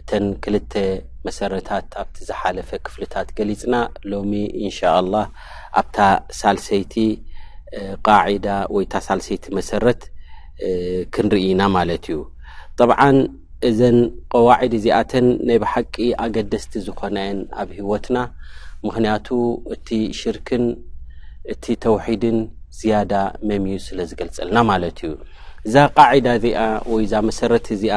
እተን ክልተ መሰረታት ኣብቲ ዝሓለፈ ክፍልታት ገሊጽና ሎሚ ኢንሻኣላህ ኣብታ ሳልሰይቲ ቃዒዳ ወይ እታ ሳልሰይቲ መሰረት ክንርኢ ኢና ማለት እዩ ጠብዓን እዘን ቀዋዒድ እዚኣተን ናይ ብሓቂ ኣገደስቲ ዝኾና እየን ኣብ ህይወትና ምክንያቱ እቲ ሽርክን እቲ ተውሒድን ዝያዳ መምዩ ስለ ዝገልጸልና ማለት እዩ እዛ ቃዒዳ እዚኣ ወይ እዛ መሰረት እዚኣ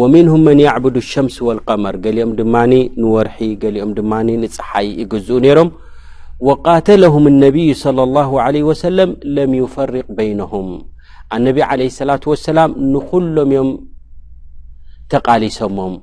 ወሚንሁም መን ያዕቡዱ ሸምስ ወልቀመር ገሊኦም ድማ ንወርሒ ገሊኦም ድማ ንፀሓይ ይግዝኡ ነይሮም ወቃተለሁም ነቢዩ صለ ላሁ ለ ወሰለም ለም ዩፈርቅ በይነሁም ኣነቢ ዓለ ሰላት ወሰላም ንኩሎም እዮም ተቃሊሶሞም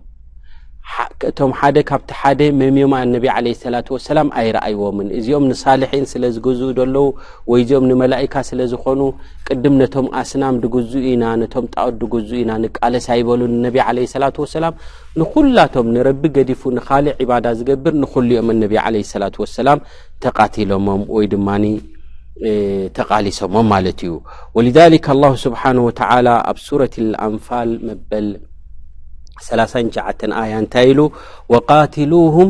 እቶም ሓደ ካብቲ ሓደ መምዮም ኣነቢ ዓለ ሰላት ወሰላም ኣይረኣይዎምን እዚኦም ንሳልሒን ስለ ዝግዝኡ ዘለዉ ወይ እዚኦም ንመላኢካ ስለ ዝኾኑ ቅድም ነቶም ኣስናም ድግዝኡ ኢና ነቶም ጣኦት ድግዝኡ ኢና ንቃለስ ኣይበሉ ነቢ ዓለ ሰላት ወሰላም ንኹላቶም ንረቢ ገዲፉ ንኻልእ ዕባዳ ዝገብር ንኹሉ እዮም እነቢ ዓለ ሰላት ወሰላም ተቓቲሎሞም ወይ ድማ ተቓሊሶሞም ማለት እዩ ወልሊክ ኣላሁ ስብሓን ወተላ ኣብ ሱረት ኣንፋል መበል ሰላሳን ሸዓተን ኣያ እንታይ ኢሉ ወቃትሉሁም